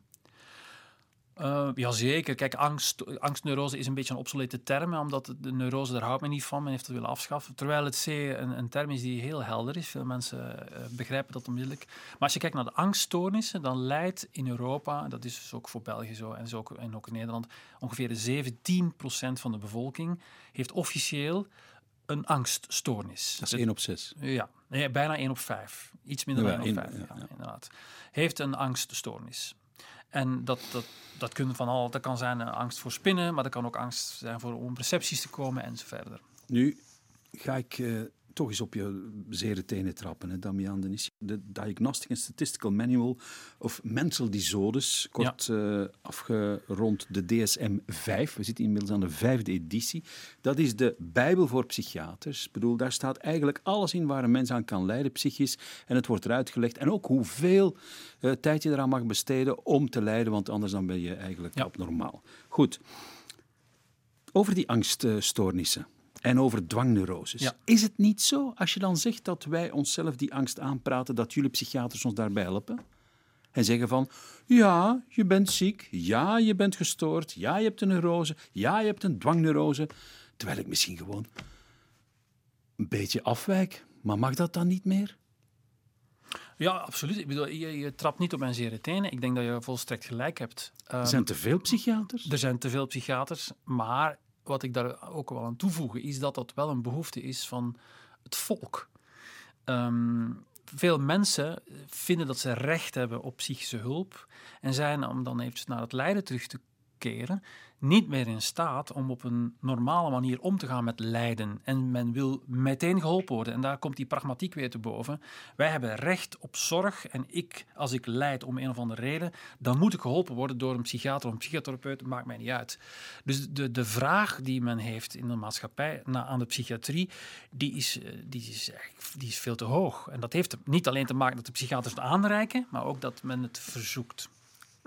Speaker 3: Uh, jazeker. Kijk, angst, angstneurose is een beetje een obsolete term, omdat de neurose, daar houdt men niet van. Men heeft het willen afschaffen. Terwijl het zeer een, een term is die heel helder is. Veel mensen uh, begrijpen dat onmiddellijk. Maar als je kijkt naar de angststoornissen, dan leidt in Europa, dat is dus ook voor België zo en, zo ook, en ook in Nederland, ongeveer 17% van de bevolking heeft officieel een angststoornis.
Speaker 2: Dat is 1 op 6.
Speaker 3: Ja, nee, bijna 1 op 5. Iets minder dan 1 op 5, ja, ja, inderdaad. Heeft een angststoornis. En dat, dat, dat, kunnen van al, dat kan zijn angst voor spinnen, maar dat kan ook angst zijn voor om recepties te komen en zo verder.
Speaker 2: Nu ga ik uh, toch eens op je zere tenen trappen, hè, Damian Denis. De Diagnostic and Statistical Manual of Mental Disorders, kort ja. uh, afgerond de DSM-5. We zitten inmiddels aan de vijfde editie. Dat is de Bijbel voor psychiaters. Ik bedoel, daar staat eigenlijk alles in waar een mens aan kan lijden, psychisch. En het wordt eruit gelegd. En ook hoeveel uh, tijd je eraan mag besteden om te lijden, want anders dan ben je eigenlijk ja. abnormaal. Goed. Over die angststoornissen en over dwangneuroses.
Speaker 3: Ja.
Speaker 2: Is het niet zo, als je dan zegt dat wij onszelf die angst aanpraten, dat jullie psychiaters ons daarbij helpen? En zeggen van, ja, je bent ziek, ja, je bent gestoord, ja, je hebt een neurose, ja, je hebt een dwangneurose. Terwijl ik misschien gewoon een beetje afwijk. Maar mag dat dan niet meer?
Speaker 3: Ja, absoluut. Ik bedoel, je, je trapt niet op mijn zere tenen. Ik denk dat je volstrekt gelijk hebt.
Speaker 2: Um, er zijn te veel psychiaters?
Speaker 3: Er zijn te veel psychiaters, maar wat ik daar ook wel aan toevoegen, is dat dat wel een behoefte is van het volk. Um, veel mensen vinden dat ze recht hebben op psychische hulp en zijn, om dan even naar het lijden terug te keren, niet meer in staat om op een normale manier om te gaan met lijden. En men wil meteen geholpen worden. En daar komt die pragmatiek weer te boven. Wij hebben recht op zorg. En ik, als ik lijd om een of andere reden, dan moet ik geholpen worden door een psychiater of een psychotherapeut. Maakt mij niet uit. Dus de, de vraag die men heeft in de maatschappij na, aan de psychiatrie, die is, eh, die, is, die is veel te hoog. En dat heeft niet alleen te maken dat de psychiaters aanreiken, maar ook dat men het verzoekt.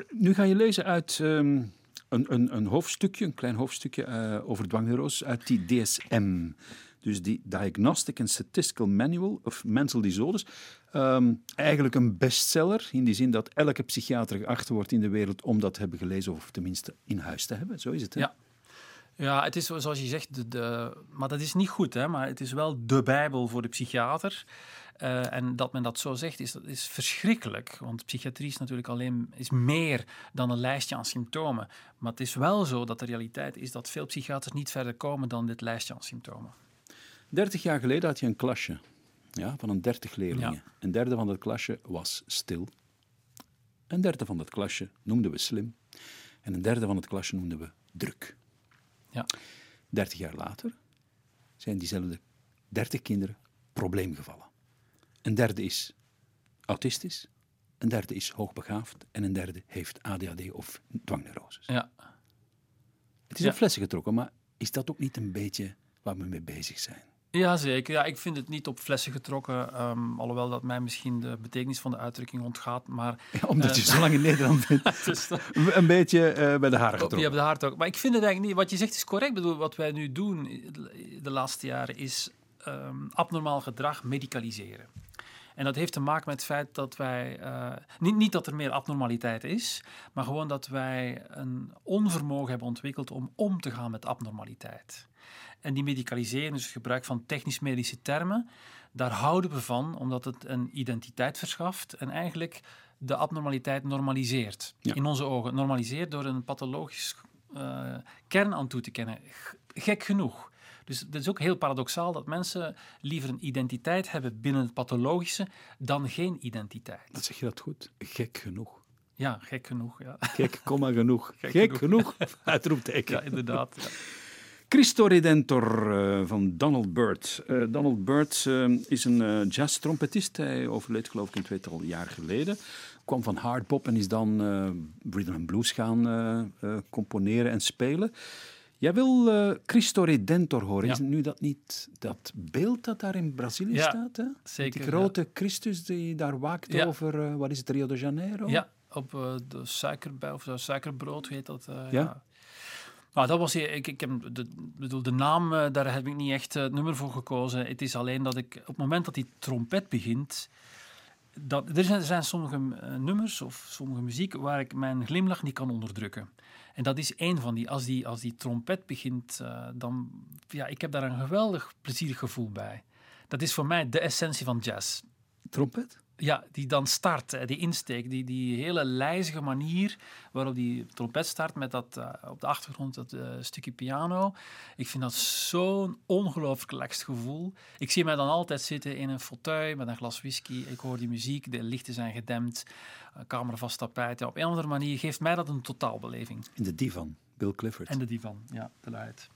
Speaker 2: Nu ga je lezen uit um, een, een, een, hoofdstukje, een klein hoofdstukje uh, over dwangneuroses uit die DSM. Dus die Diagnostic and Statistical Manual of Mental Disorders. Um, eigenlijk een bestseller, in die zin dat elke psychiater geacht wordt in de wereld om dat te hebben gelezen of tenminste in huis te hebben. Zo is het, hè?
Speaker 3: Ja. Ja, het is zoals je zegt, de, de, maar dat is niet goed, hè, maar het is wel de Bijbel voor de psychiater. Uh, en dat men dat zo zegt, is, is verschrikkelijk. Want psychiatrie is natuurlijk alleen is meer dan een lijstje aan symptomen. Maar het is wel zo dat de realiteit is dat veel psychiaters niet verder komen dan dit lijstje aan symptomen.
Speaker 2: Dertig jaar geleden had je een klasje ja, van een dertig leerlingen. Ja. Een derde van dat klasje was stil. Een derde van dat klasje noemden we slim. En een derde van het klasje noemden we druk.
Speaker 3: Ja.
Speaker 2: Dertig jaar later zijn diezelfde dertig kinderen probleemgevallen. Een derde is autistisch, een derde is hoogbegaafd en een derde heeft ADHD of dwangneuroses.
Speaker 3: Ja.
Speaker 2: Het is ja. op flessen getrokken, maar is dat ook niet een beetje waar we mee bezig zijn?
Speaker 3: Ja, zeker. Ja, ik vind het niet op flessen getrokken, um, alhoewel dat mij misschien de betekenis van de uitdrukking ontgaat. Maar,
Speaker 2: ja, omdat je uh, zo lang in Nederland bent. dus een beetje uh, bij de haren getrokken.
Speaker 3: Ja, bij de haren ook. Maar ik vind het eigenlijk niet. Wat je zegt is correct. Ik bedoel, wat wij nu doen de laatste jaren is um, abnormaal gedrag medicaliseren. En dat heeft te maken met het feit dat wij, uh, niet, niet dat er meer abnormaliteit is, maar gewoon dat wij een onvermogen hebben ontwikkeld om om te gaan met abnormaliteit. En die medicalisering, dus het gebruik van technisch-medische termen, daar houden we van, omdat het een identiteit verschaft en eigenlijk de abnormaliteit normaliseert. Ja. In onze ogen. Normaliseert door een pathologisch uh, kern aan toe te kennen. Gek genoeg. Dus het is ook heel paradoxaal dat mensen liever een identiteit hebben binnen het pathologische dan geen identiteit.
Speaker 2: Dat zeg je dat goed? Gek genoeg.
Speaker 3: Ja, gek genoeg. Ja.
Speaker 2: Gek, komma genoeg. Gek, gek genoeg. genoeg. Uitroepteken.
Speaker 3: Ja, inderdaad. Ja.
Speaker 2: Christo Redentor uh, van Donald Byrd. Uh, Donald Byrd uh, is een jazz-trompetist. Hij overleed geloof ik een tweetal jaar geleden. Kwam van hardbop en is dan rhythm and blues gaan componeren en spelen. Jij wil uh, Cristo Redentor horen.
Speaker 3: Ja.
Speaker 2: Is nu dat niet dat beeld dat daar in Brazilië
Speaker 3: ja,
Speaker 2: staat? Hè?
Speaker 3: Zeker.
Speaker 2: Die grote Christus die daar waakt over, uh, wat is het, Rio de Janeiro?
Speaker 3: Ja, op uh, de suikerbij of suikerbrood heet dat.
Speaker 2: Ja?
Speaker 3: ja. Nou, dat was ik, ik heb de, bedoel, de naam, daar heb ik niet echt het nummer voor gekozen. Het is alleen dat ik op het moment dat die trompet begint, dat, er, zijn, er zijn sommige eh, nummers of sommige muziek waar ik mijn glimlach niet kan onderdrukken. En dat is één van die. Als die, als die trompet begint, uh, dan... Ja, ik heb daar een geweldig plezierig gevoel bij. Dat is voor mij de essentie van jazz.
Speaker 2: Trompet?
Speaker 3: Ja, die dan start, die insteek, die, die hele lijzige manier waarop die trompet start met dat uh, op de achtergrond dat uh, stukje piano. Ik vind dat zo'n ongelooflijk relaxed gevoel. Ik zie mij dan altijd zitten in een fauteuil met een glas whisky. Ik hoor die muziek, de lichten zijn gedempt, uh, kamervast tapijt. Ja, op een of andere manier geeft mij dat een totaalbeleving.
Speaker 2: In de divan, Bill Clifford.
Speaker 3: En de divan, ja, de luid.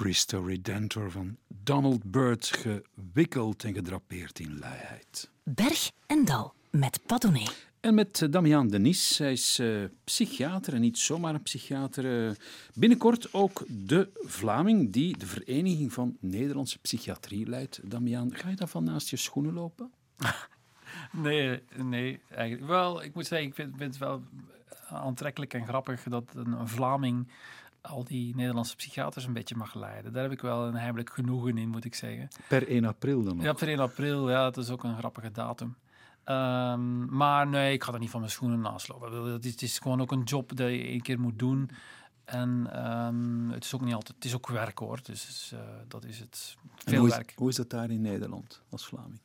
Speaker 2: Christo Redentor van Donald Byrd, gewikkeld en gedrapeerd in luiheid.
Speaker 1: Berg en Dal met Padone.
Speaker 2: En met eh, Damian Denis, hij is eh, psychiater en niet zomaar een psychiater. eh, binnenkort ook de Vlaming die de Vereniging van Nederlandse Psychiatrie leidt. Damian, ga je daarvan naast je schoenen lopen?
Speaker 3: Nee, nee, eigenlijk. Wel, ik moet zeggen, ik vind, vind het wel aantrekkelijk en grappig dat een, een Vlaming al die Nederlandse psychiaters een beetje mag leiden. Daar heb ik wel een heimelijk genoegen in, moet ik zeggen.
Speaker 2: Per 1 april dan nog.
Speaker 3: Ja, per 1 april, ja, dat is ook een grappige datum. Ehm, maar nee, ik ga er niet van mijn schoenen naast lopen. Het is, het is gewoon ook een job dat je één keer moet doen. En ehm, het is ook niet altijd, het is ook werk hoor. Dus eh, dat is het. Veel
Speaker 2: hoe is,
Speaker 3: werk.
Speaker 2: Hoe is dat daar in Nederland als Vlaming?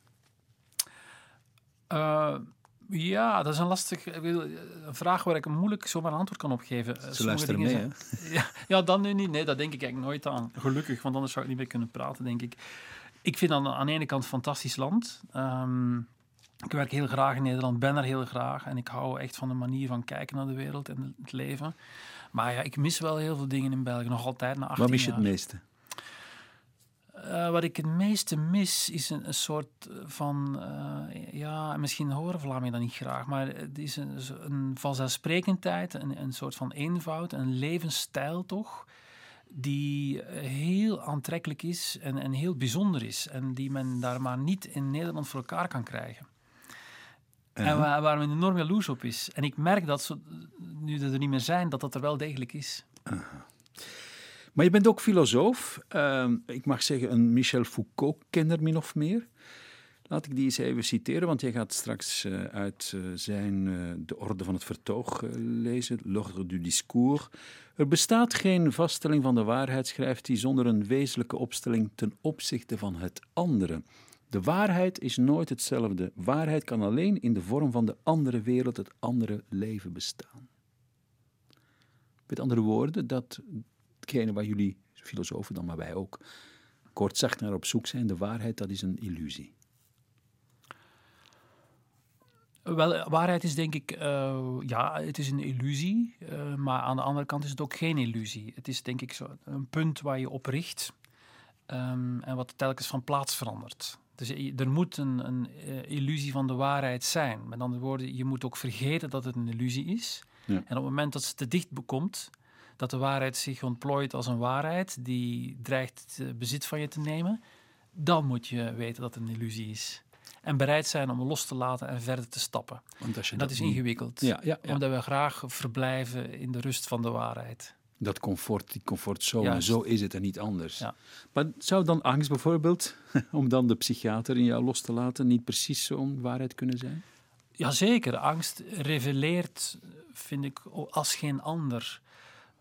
Speaker 3: Eh, ja, dat is een lastig, ik bedoel, een vraag waar ik moeilijk zomaar een antwoord kan op geven. Eh,
Speaker 2: Ze
Speaker 3: sommige
Speaker 2: luisteren mee, hè?
Speaker 3: zijn- Ja, ja, dan nu niet. Nee, dat denk ik eigenlijk nooit aan. Gelukkig, want anders zou ik niet meer kunnen praten, denk ik. Ik vind aan, aan de ene kant een fantastisch land. Ehm, ik werk heel graag in Nederland, ben er heel graag. En ik hou echt van de manier van kijken naar de wereld en het leven. Maar ja, ik mis wel heel veel dingen in België, nog altijd na 18
Speaker 2: Wat mis je
Speaker 3: jaar.
Speaker 2: het meeste?
Speaker 3: Eh, wat ik het meeste mis is een, een soort van, eh, ja, misschien horen Vlamingen dat niet graag, maar het is een, een vanzelfsprekendheid, een, een soort van eenvoud, een levensstijl toch, die eh, heel aantrekkelijk is en, en heel bijzonder is en die men daar maar niet in Nederland voor elkaar kan krijgen. En waar, waar men enorm jaloers op is. En ik merk dat, zo, nu dat er niet meer zijn, dat dat er wel degelijk is.
Speaker 2: Maar je bent ook filosoof. Ehm, ik mag zeggen een Michel Foucault-kenner min of meer. Laat ik die eens even citeren, want jij gaat straks eh, uit eh, zijn eh, De Orde van het Vertoog lezen, L'Ordre du Discours. Er bestaat geen vaststelling van de waarheid, schrijft hij, zonder een wezenlijke opstelling ten opzichte van het andere. De waarheid is nooit hetzelfde. Waarheid kan alleen in de vorm van de andere wereld, het andere leven bestaan. Met andere woorden, dat hetgene waar jullie filosofen dan, maar wij ook, kortzacht naar op zoek zijn, de waarheid, dat is een illusie.
Speaker 3: Wel, waarheid is denk ik, eh, ja, het is een illusie, eh, maar aan de andere kant is het ook geen illusie. Het is denk ik zo een punt waar je op richt ehm, en wat telkens van plaats verandert. Dus er moet een, een eh, illusie van de waarheid zijn. Met andere woorden, je moet ook vergeten dat het een illusie is.
Speaker 2: Ja.
Speaker 3: En op het moment dat ze te dicht komt, dat de waarheid zich ontplooit als een waarheid die dreigt het bezit van je te nemen, dan moet je weten dat het een illusie is. En bereid zijn om los te laten en verder te stappen. En dat is ingewikkeld.
Speaker 2: Ja, ja, ja.
Speaker 3: Omdat we graag verblijven in de rust van de waarheid.
Speaker 2: Dat comfort, die comfortzone,
Speaker 3: Juist.
Speaker 2: zo is het en niet anders.
Speaker 3: Ja.
Speaker 2: Maar zou dan angst bijvoorbeeld, om dan de psychiater in jou los te laten, niet precies zo'n waarheid kunnen zijn?
Speaker 3: Jazeker, angst reveleert, vind ik, als geen ander,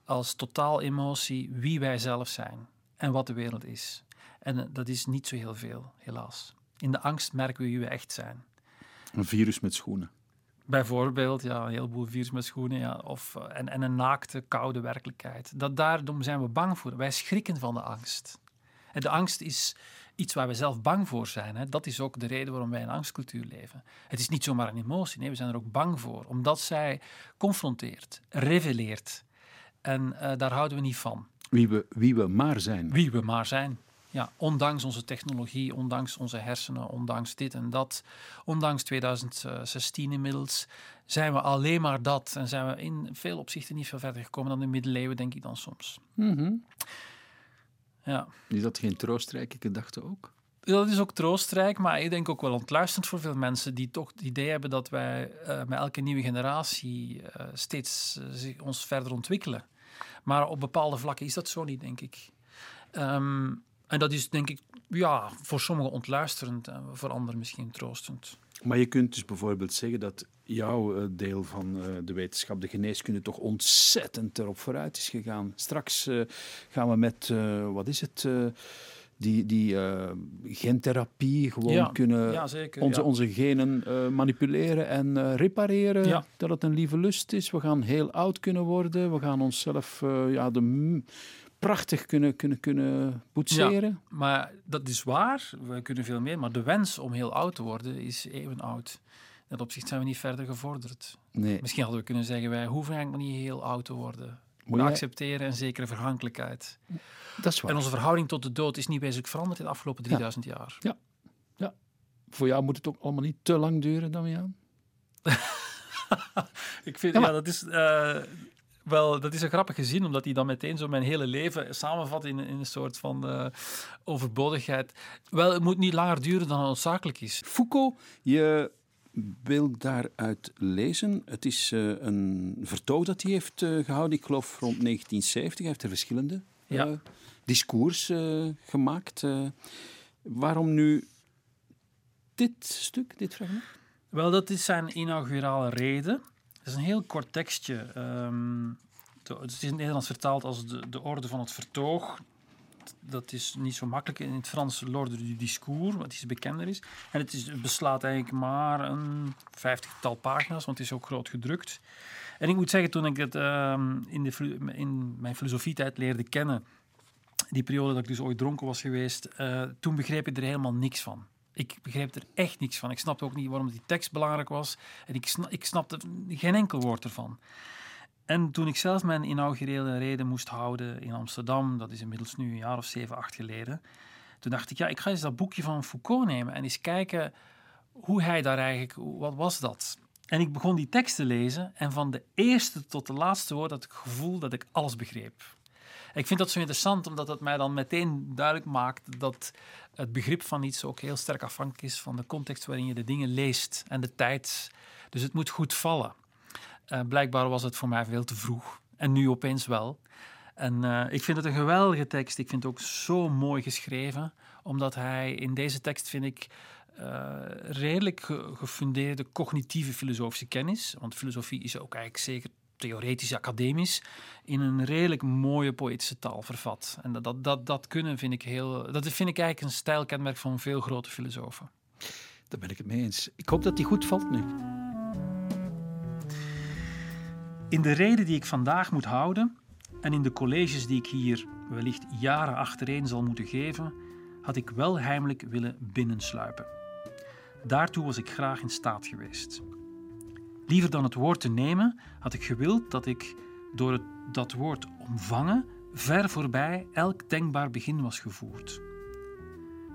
Speaker 3: als totaal emotie wie wij zelf zijn en wat de wereld is. En eh, dat is niet zo heel veel, helaas. In de angst merken we wie we echt zijn.
Speaker 2: Een virus met schoenen.
Speaker 3: Bijvoorbeeld, ja, een heleboel virus met schoenen, ja, of, eh, en, en een naakte, koude werkelijkheid. Dat, daarom zijn we bang voor. Wij schrikken van de angst. En de angst is iets waar we zelf bang voor zijn. Hè. Dat is ook de reden waarom wij in angstcultuur leven. Het is niet zomaar een emotie, nee, we zijn er ook bang voor. Omdat zij confronteert, reveleert. En eh, daar houden we niet van.
Speaker 2: Wie we, wie we maar zijn.
Speaker 3: Wie we maar zijn. Ja, ondanks onze technologie, ondanks onze hersenen, ondanks dit en dat, ondanks 2016 inmiddels, zijn we alleen maar dat. En zijn we in veel opzichten niet veel verder gekomen dan de middeleeuwen, denk ik dan soms.
Speaker 2: Mhm.
Speaker 3: Ja.
Speaker 2: Is dat geen troostrijke gedachte ook?
Speaker 3: Dat is ook troostrijk, maar ik denk ook wel ontluisterend voor veel mensen die toch het idee hebben dat wij eh, met elke nieuwe generatie eh, steeds zich, ons verder ontwikkelen. Maar op bepaalde vlakken is dat zo niet, denk ik. Ehm, en dat is denk ik ja, voor sommigen ontluisterend en voor anderen misschien troostend.
Speaker 2: Maar je kunt dus bijvoorbeeld zeggen dat jouw eh, deel van eh, de wetenschap, de geneeskunde, toch ontzettend erop vooruit is gegaan. Straks eh, gaan we met, wat is het, die, die eh, gentherapie gewoon
Speaker 3: Ja,
Speaker 2: kunnen
Speaker 3: ja, zeker.
Speaker 2: onze,
Speaker 3: ja.
Speaker 2: onze genen eh, manipuleren en eh, repareren. Dat het een lieve lust is. We gaan heel oud kunnen worden. We gaan onszelf ja, de, prachtig kunnen, kunnen, kunnen poetseren.
Speaker 3: Maar dat is waar, we kunnen veel meer. Maar de wens om heel oud te worden is even oud. In dat opzicht zijn we niet verder gevorderd.
Speaker 2: Nee.
Speaker 3: Misschien hadden we kunnen zeggen, wij hoeven eigenlijk niet heel oud te worden.
Speaker 2: Moet
Speaker 3: accepteren een zekere vergankelijkheid.
Speaker 2: Dat is waar.
Speaker 3: En onze verhouding tot de dood is niet wezenlijk veranderd in de afgelopen 3000 jaar.
Speaker 2: Voor jou moet het ook allemaal niet te lang duren, Damian.
Speaker 3: Ik vind,
Speaker 2: Ja,
Speaker 3: ja, dat is eh, wel, dat is een grappige zin, omdat hij dan meteen zo mijn hele leven samenvat in, in een soort van eh, overbodigheid. Wel, het moet niet langer duren dan noodzakelijk is.
Speaker 2: Foucault, je wil daaruit lezen. Het is eh, een vertoog dat hij heeft eh, gehouden, ik geloof rond 1970. Hij heeft er verschillende
Speaker 3: Ja.
Speaker 2: eh, discours gemaakt. Waarom nu dit stuk, dit fragment?
Speaker 3: Wel, dat is zijn inaugurale reden. Het is een heel kort tekstje. ehm, het is in het Nederlands vertaald als de, de orde van het vertoog. Dat is niet zo makkelijk. In het Frans l'ordre du discours, wat iets bekender is. En het, is, beslaat eigenlijk maar een vijftigtal pagina's, want het is ook groot gedrukt. En ik moet zeggen, toen ik het ehm, in, de, in mijn filosofietijd leerde kennen, die periode dat ik dus ooit dronken was geweest, eh, toen begreep ik er helemaal niks van. Ik begreep er echt niks van. Ik snapte ook niet waarom die tekst belangrijk was. En ik, ik snapte geen enkel woord ervan. En toen ik zelf mijn inaugurele reden moest houden in Amsterdam, dat is inmiddels nu een jaar of zeven, acht geleden, toen dacht ik, ja, ik ga eens dat boekje van Foucault nemen en eens kijken hoe hij daar eigenlijk, wat was dat? En ik begon die tekst te lezen en van de eerste tot de laatste woord had ik het gevoel dat ik alles begreep. Ik vind dat zo interessant, omdat het mij dan meteen duidelijk maakt dat het begrip van iets ook heel sterk afhankelijk is van de context waarin je de dingen leest en de tijd. Dus het moet goed vallen. Eh, blijkbaar was het voor mij veel te vroeg. En nu opeens wel. En eh, ik vind het een geweldige tekst. Ik vind het ook zo mooi geschreven. Omdat hij in deze tekst, vind ik, eh, redelijk ge- gefundeerde cognitieve filosofische kennis. Want filosofie is ook eigenlijk zeker theoretisch, academisch, in een redelijk mooie poëtische taal vervat. En dat, dat, dat, dat kunnen vind ik heel. Dat vind ik eigenlijk een stijlkenmerk van veel grote filosofen.
Speaker 2: Daar ben ik het mee eens. Ik hoop dat die goed valt nu.
Speaker 3: In de reden die ik vandaag moet houden en in de colleges die ik hier wellicht jaren achtereen zal moeten geven, had ik wel heimelijk willen binnensluipen. Daartoe was ik graag in staat geweest. Liever dan het woord te nemen, had ik gewild dat ik door het, dat woord omvangen ver voorbij elk denkbaar begin was gevoerd.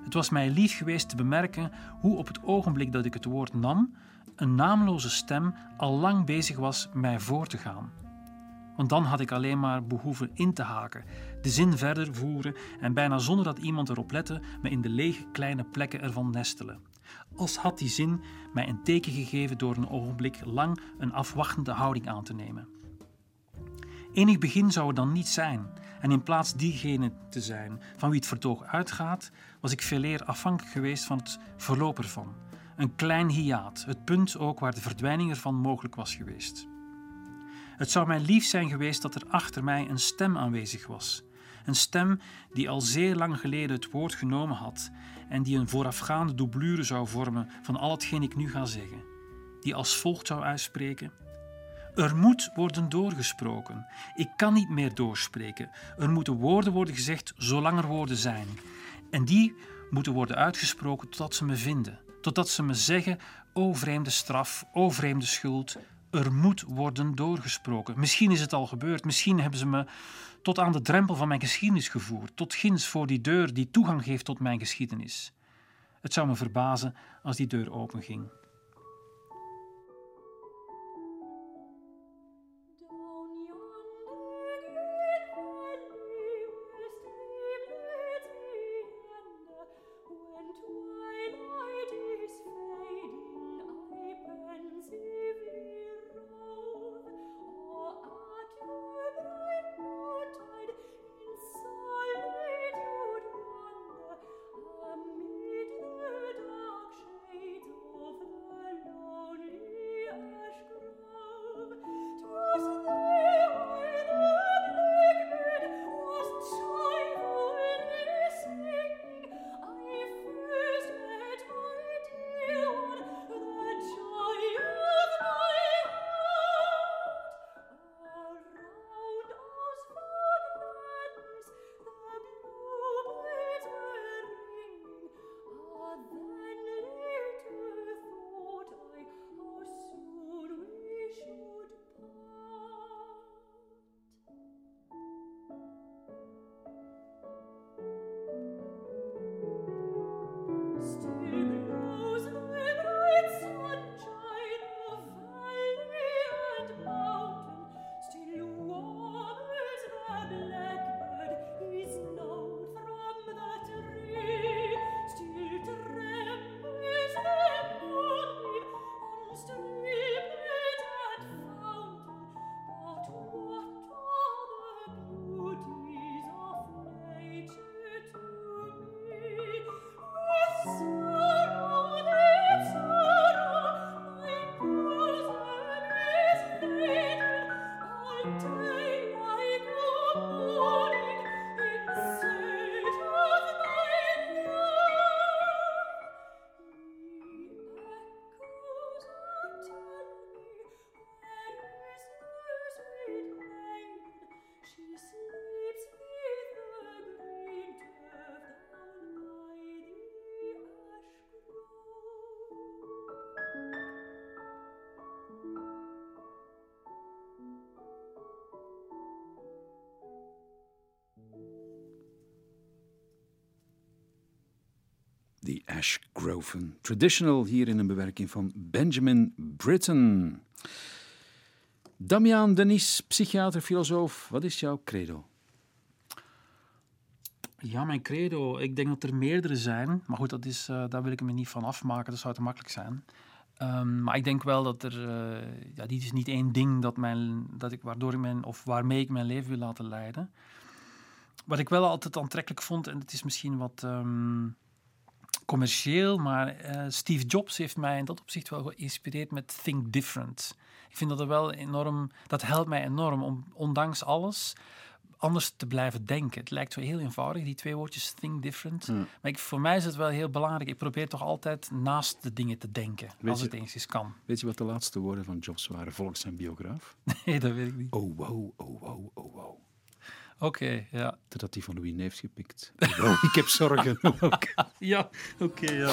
Speaker 3: Het was mij lief geweest te bemerken hoe op het ogenblik dat ik het woord nam, een naamloze stem al lang bezig was mij voor te gaan. Want dan had ik alleen maar behoeven in te haken, de zin verder voeren en bijna zonder dat iemand erop lette, me in de lege kleine plekken ervan nestelen. Als had die zin mij een teken gegeven door een ogenblik lang een afwachtende houding aan te nemen. Enig begin zou er dan niet zijn, en in plaats diegene te zijn van wie het vertoog uitgaat, was ik veeleer afhankelijk geweest van het verloop ervan. Een klein hiaat, het punt ook waar de verdwijning ervan mogelijk was geweest. Het zou mij lief zijn geweest dat er achter mij een stem aanwezig was. Een stem die al zeer lang geleden het woord genomen had en die een voorafgaande doublure zou vormen van al hetgeen ik nu ga zeggen. Die als volgt zou uitspreken: Er moet worden doorgesproken. Ik kan niet meer doorspreken. Er moeten woorden worden gezegd zolang er woorden zijn. En die moeten worden uitgesproken totdat ze me vinden. Totdat ze me zeggen: O vreemde straf, o vreemde schuld. Er moet worden doorgesproken. Misschien is het al gebeurd. Misschien hebben ze me tot aan de drempel van mijn geschiedenis gevoerd. Tot ginds voor die deur die toegang geeft tot mijn geschiedenis. Het zou me verbazen als die deur openging.
Speaker 2: Ash Grove. Traditional hier in een bewerking van Benjamin Britten. Damian Denis, psychiater, filosoof. Wat is jouw credo?
Speaker 3: Ja, mijn credo. Ik denk dat er meerdere zijn. Maar goed, dat is, uh, daar wil ik me niet van afmaken. Dat zou te makkelijk zijn. Um, maar ik denk wel dat er... Uh, ja, dit is niet één ding dat mijn, dat ik, waardoor ik mijn, of waarmee ik mijn leven wil laten leiden. Wat ik wel altijd aantrekkelijk vond, en het is misschien wat um, commercieel, maar uh, Steve Jobs heeft mij in dat opzicht wel geïnspireerd met Think Different. Ik vind dat er wel enorm... Dat helpt mij enorm om, ondanks alles anders te blijven denken. Het lijkt zo heel eenvoudig, die twee woordjes think different. Ja. Maar ik, voor mij is het wel heel belangrijk. Ik probeer toch altijd naast de dingen te denken, weet als je, het eens eens kan.
Speaker 2: Weet je wat de laatste woorden van Jobs waren volgens zijn biograaf?
Speaker 3: Nee, dat weet ik niet.
Speaker 2: Oh wow, oh wow, oh wow.
Speaker 3: Oké, okay, ja.
Speaker 2: Dat had hij van Louis Neefs gepikt. Ik heb zorgen.
Speaker 3: ja, oké, okay, ja.